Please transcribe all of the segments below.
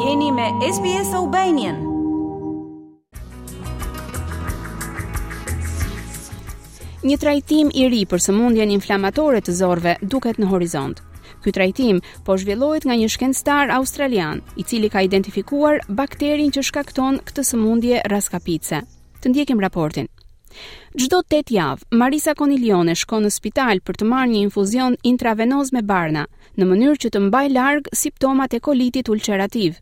Jeni me SBS Albanian. Një trajtim i ri për sëmundjen inflamatore të zorrëve duket në horizont. Ky trajtim po zhvillohet nga një shkencëtar australian, i cili ka identifikuar bakterin që shkakton këtë sëmundje rraskapitëse. Të ndjekim raportin. Çdo tetë javë, Marisa Konilione shkon në spital për të marrë një infuzion intravenoz me barna, në mënyrë që të mbajë larg simptomat e kolitit ulcerativ.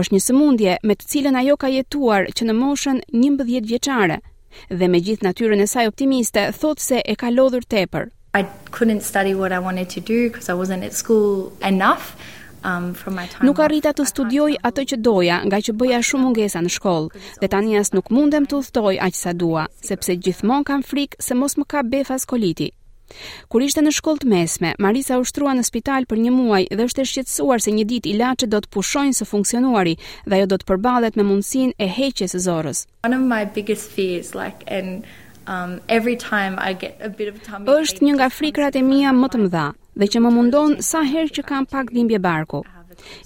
Është një sëmundje me të cilën ajo ka jetuar që në moshën 11 vjeçare dhe me gjithë natyrën e saj optimiste thotë se e ka lodhur tepër. Nuk arrita të studioj atë që doja, ngaqë bëja shumë mungesa në shkollë, dhe tani as nuk mundem të udhëtoj aq sa dua, sepse gjithmonë kam frikë se mos më kap befas koliti. Kur ishte në shkollë të mesme, Marisa u shtrua në spital për një muaj dhe është e shqetësuar se një ditë ilaçet do të pushojnë së funksionuari dhe ajo do të përballet me mundësinë e heqjes së zorrës. One of my biggest fears like and um every time I get a bit of tummy ache. Është një nga frikërat e mia më të mëdha dhe që më mundon sa herë që kam pak dhimbje barku.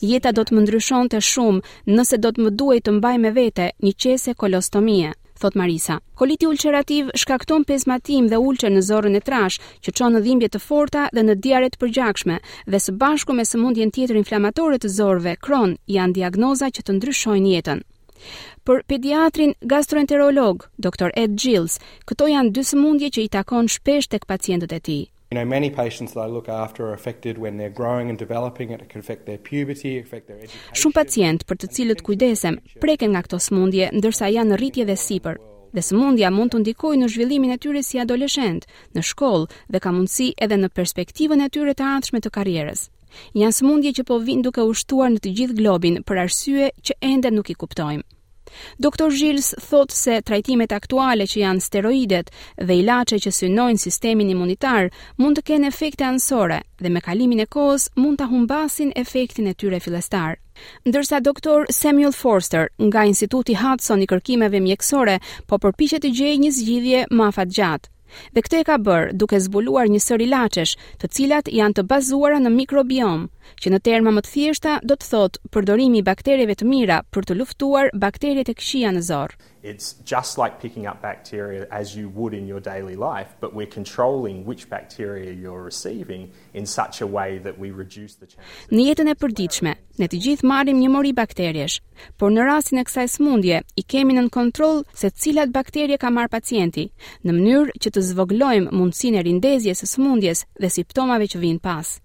Jeta do të më ndryshonte shumë nëse do të më duhej të mbaj me vete një qese kolostomie, thotë Marisa. Koliti ulcerativ shkakton pezmatim dhe ulçer në zorrën e trash, që çon në dhimbje të forta dhe në diare të përgjakshme, dhe së bashku me sëmundjen tjetër inflamatore të zorrëve, Crohn, janë diagnoza që të ndryshojnë jetën. Për pediatrin gastroenterolog, doktor Ed Giles, këto janë dy sëmundje që i takon shpesh tek pacientët e tij. You know, many patients that I look after are affected when they're growing and developing and it can affect their puberty, affect their education. Shumë pacientë për të cilët kujdesem preken nga këto sëmundje ndërsa janë në rritje dhe sipër. Dhe sëmundja mund të ndikojë në zhvillimin e tyre si adoleshentë, në shkollë dhe ka mundësi edhe në perspektivën e tyre të ardhshme të karrierës. Janë sëmundje që po vijnë duke u shtuar në të gjithë globin për arsye që ende nuk i kuptojmë. Doktor Giles thotë se trajtimet aktuale që janë steroidet dhe ilaçe që synojnë sistemin imunitar mund të kenë efekte anësore dhe me kalimin e kohës mund ta humbasin efektin e tyre fillestar. Ndërsa doktor Samuel Forster nga Instituti Hudson i Kërkimeve Mjekësore po përpiqet të gjejë një zgjidhje më afatgjatë. Dhe këtë e ka bërë duke zbuluar një sërë ilaçesh, të cilat janë të bazuara në mikrobiom, që në terma më të thjeshta do të thotë përdorimi i baktereve të mira për të luftuar bakteriet e këqija në zorrë. It's just like picking up bacteria as you would in your daily life, but we're controlling which bacteria you're receiving Në jetën e përditshme, ne të gjithë marrim një mori bakteriesh, por në rastin e kësaj sëmundje, i kemi nën kontroll se cilat bakterie ka marrë pacienti, në mënyrë që të zvogëlojmë mundësinë e rindezjes së sëmundjes dhe simptomave që vijnë pas.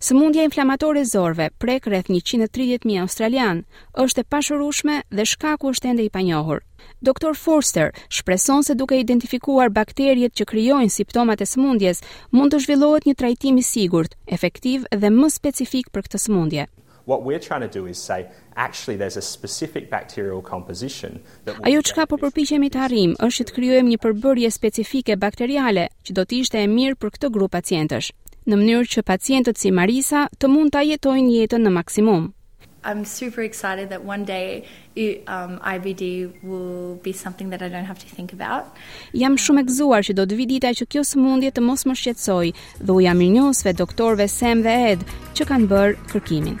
Sëmundja inflamatore e zorrëve prek rreth njëqind e tridhjetë mijë australianë, është e pashërueshme dhe shkaku është ende i panjohur. Doktor Forster shpreson se duke identifikuar bakteriet që krijojnë simptomat e sëmundjes, mund të zhvillohet një trajtim i sigurt, efektiv dhe më specifik për këtë sëmundje. Ajo çka po përpiqemi të arrijmë është që të krijojmë një përbërje specifike bakteriale që do të ishte e mirë për këtë grup pacientësh, në mënyrë që pacientët si Marisa të mund ta jetojnë jetën në maksimum. I'm super excited that one day IBD will be something that I don't have to think about. Jam shumë e gëzuar që do të vijë dita që kjo sëmundje të mos më shqetësojë dhe u jam mirënjohëse doktorëve Sam dhe Ed që kanë bërë kërkimin.